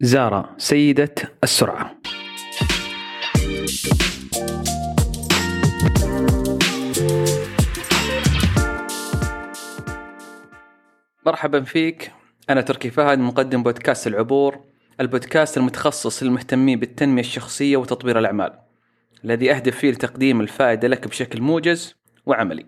زارا سيدة السرعة. مرحبا فيك. أنا تركي فهد مقدم بودكاست العبور البودكاست المتخصص للمهتمين بالتنمية الشخصية وتطوير الأعمال الذي أهدف فيه لتقديم الفائدة لك بشكل موجز وعملي.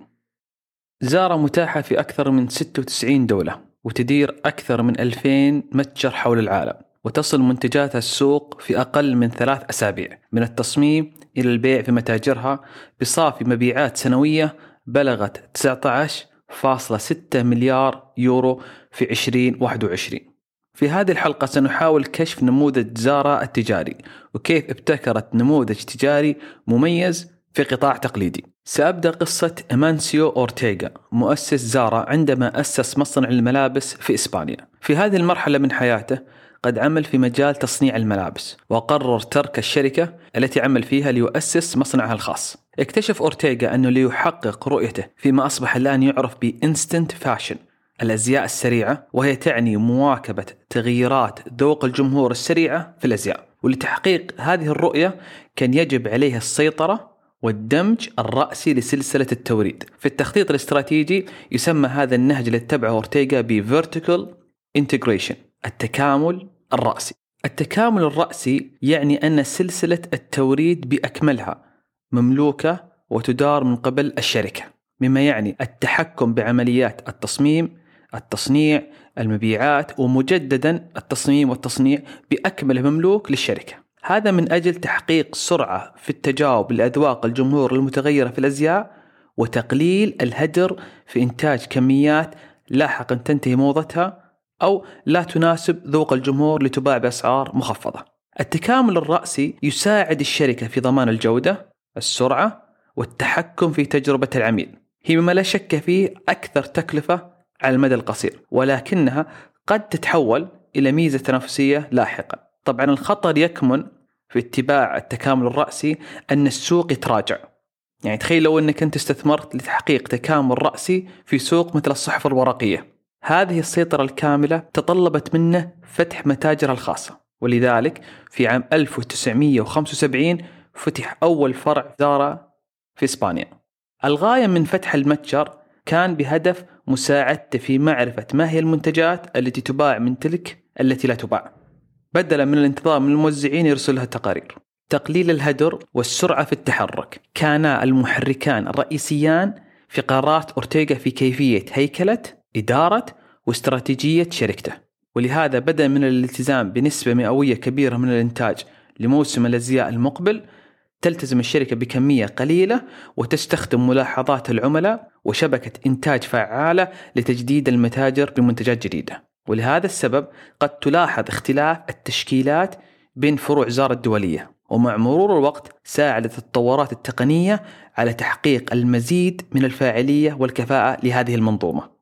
زارا متاحة في أكثر من 96 دولة وتدير أكثر من 2000 متجر حول العالم. وتصل منتجاتها السوق في أقل من ثلاث أسابيع من التصميم إلى البيع في متاجرها. بصافي مبيعات سنوية بلغت 19.6 مليار يورو في 2021 في هذه الحلقة سنحاول كشف نموذج زارا التجاري وكيف ابتكرت نموذج تجاري مميز في قطاع تقليدي. سأبدأ قصة إمانسيو أورتيغا مؤسس زارا عندما أسس مصنع الملابس في إسبانيا. في هذه المرحلة من حياته قد عمل في مجال تصنيع الملابس وقرر ترك الشركة التي عمل فيها ليؤسس مصنعها الخاص. اكتشف أورتيغا أنه ليحقق رؤيته فيما أصبح الآن يعرف ب instant fashion الأزياء السريعة وهي تعني مواكبة تغييرات ذوق الجمهور السريعة في الأزياء. ولتحقيق هذه الرؤية كان يجب عليه السيطرة والدمج الرأسي لسلسلة التوريد. في التخطيط الاستراتيجي يسمى هذا النهج اللي اتبعه أورتيغا ب Integration التكامل الرأسي. التكامل الرأسي يعني أن سلسلة التوريد بأكملها مملوكة وتدار من قبل الشركة مما يعني التحكم بعمليات التصميم التصنيع المبيعات ومجددا التصميم والتصنيع بأكمله مملوك للشركة. هذا من أجل تحقيق سرعة في التجاوب لأذواق الجمهور المتغيرة في الأزياء وتقليل الهدر في إنتاج كميات لاحقا تنتهي موضتها أو لا تناسب ذوق الجمهور لتباع بأسعار مخفضة. التكامل الرأسي يساعد الشركة في ضمان الجودة السرعة والتحكم في تجربة العميل. هي مما لا شك فيه أكثر تكلفة على المدى القصير ولكنها قد تتحول إلى ميزة تنافسية لاحقا طبعا الخطر يكمن في اتباع التكامل الرأسي أن السوق يتراجع. يعني تخيل لو أنك أنت استثمرت لتحقيق تكامل رأسي في سوق مثل الصحف الورقية. هذه السيطرة الكاملة تطلبت منه فتح متاجر الخاصة. ولذلك في عام 1975 فتح أول فرع زارا في إسبانيا. الغاية من فتح المتجر كان بهدف مساعدته في معرفة ما هي المنتجات التي تباع من تلك التي لا تباع. بدلا من الانتظار من الموزعين يرسلها تقارير تقليل الهدر والسرعة في التحرك. كانا المحركان الرئيسيان في قرارات أورتيغا في كيفية هيكلة إدارة واستراتيجية شركته. ولهذا بدأ من الالتزام بنسبة مئوية كبيرة من الإنتاج لموسم الأزياء المقبل. تلتزم الشركة بكمية قليلة وتستخدم ملاحظات العملاء وشبكة إنتاج فعالة لتجديد المتاجر بمنتجات جديدة. ولهذا السبب قد تلاحظ اختلاف التشكيلات بين فروع زارا الدولية. ومع مرور الوقت ساعدت التطورات التقنية على تحقيق المزيد من الفاعلية والكفاءة لهذه المنظومة.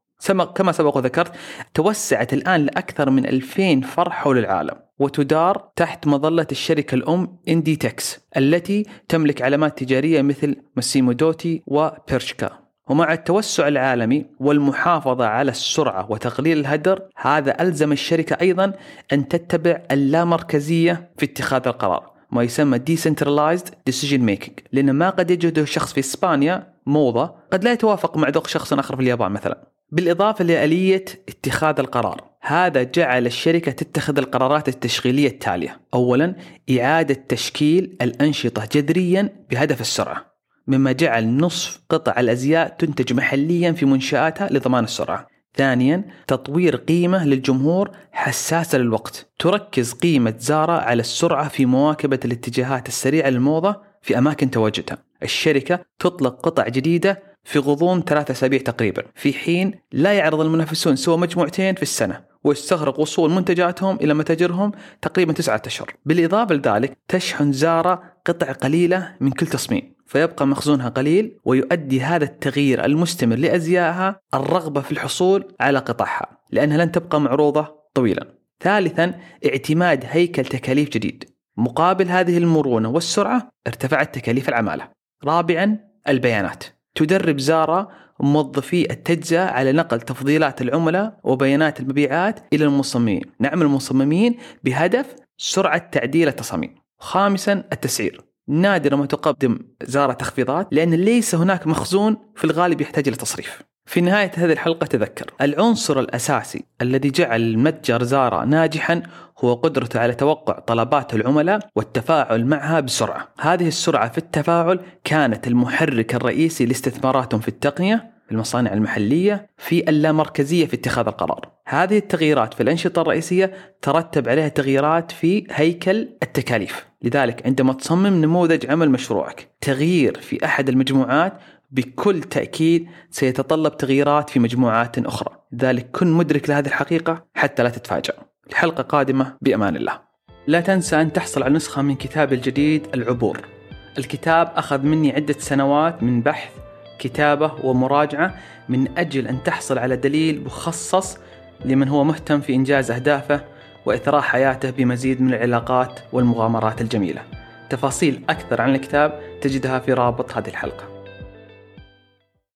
كما سبق وذكرت توسعت الآن لأكثر من 2000 فرع حول العالم وتدار تحت مظلة الشركة الأم إندي تكس التي تملك علامات تجارية مثل ماسيمو دوتي وبيرشكا. ومع التوسع العالمي والمحافظة على السرعة وتقليل الهدر هذا ألزم الشركة أيضا أن تتبع اللامركزية في اتخاذ القرار. ما يسمى decentralized decision making لأن ما قد يجده شخص في إسبانيا موضة قد لا يتوافق مع ذوق شخص آخر في اليابان مثلا. بالإضافة لآلية اتخاذ القرار. هذا جعل الشركة تتخذ القرارات التشغيلية التالية. أولا إعادة تشكيل الأنشطة جذريا بهدف السرعة مما جعل نصف قطع الأزياء تنتج محليا في منشآتها لضمان السرعة. ثانيا تطوير قيمة للجمهور حساسة للوقت. تركز قيمة زارا على السرعة في مواكبة الاتجاهات السريعة للموضة في أماكن تواجدها. الشركة تطلق قطع جديدة في غضون ثلاثة أسابيع تقريبا. في حين لا يعرض المنافسون سوى مجموعتين في السنة ويستغرق وصول منتجاتهم إلى متاجرهم تقريبا تسعة أشهر. بالإضافة لذلك تشحن زارا قطع قليلة من كل تصميم فيبقى مخزونها قليل ويؤدي هذا التغيير المستمر لأزيائها الرغبة في الحصول على قطعها لأنها لن تبقى معروضة طويلا. ثالثا اعتماد هيكل تكاليف جديد. مقابل هذه المرونة والسرعة ارتفعت تكاليف العمالة. رابعا البيانات. تدرب زارا موظفي التجزئة على نقل تفضيلات العملاء وبيانات المبيعات إلى المصممين. نعمل المصممين بهدف سرعة تعديل التصاميم. خامسا التسعير. نادرا ما تقدم زارة تخفيضات لأن ليس هناك مخزون في الغالب يحتاج إلى تصريف. في نهاية هذه الحلقة تذكر العنصر الأساسي الذي جعل متجر زارا ناجحا هو قدرته على توقع طلبات العملاء والتفاعل معها بسرعة. هذه السرعة في التفاعل كانت المحرك الرئيسي لاستثماراتهم في التقنية المصانع المحلية في اللامركزية في اتخاذ القرار. هذه التغييرات في الأنشطة الرئيسية ترتب عليها تغييرات في هيكل التكاليف. لذلك عندما تصمم نموذج عمل مشروعك تغيير في أحد المجموعات بكل تأكيد سيتطلب تغييرات في مجموعات أخرى. لذلك كن مدرك لهذه الحقيقة حتى لا تتفاجأ. الحلقة قادمة بأمان الله. لا تنسى أن تحصل على نسخة من كتابي الجديد العبور. الكتاب أخذ مني عدة سنوات من بحث كتابة ومراجعة من أجل أن تحصل على دليل مخصص لمن هو مهتم في إنجاز أهدافه وإثراء حياته بمزيد من العلاقات والمغامرات الجميلة. تفاصيل أكثر عن الكتاب تجدها في رابط هذه الحلقة.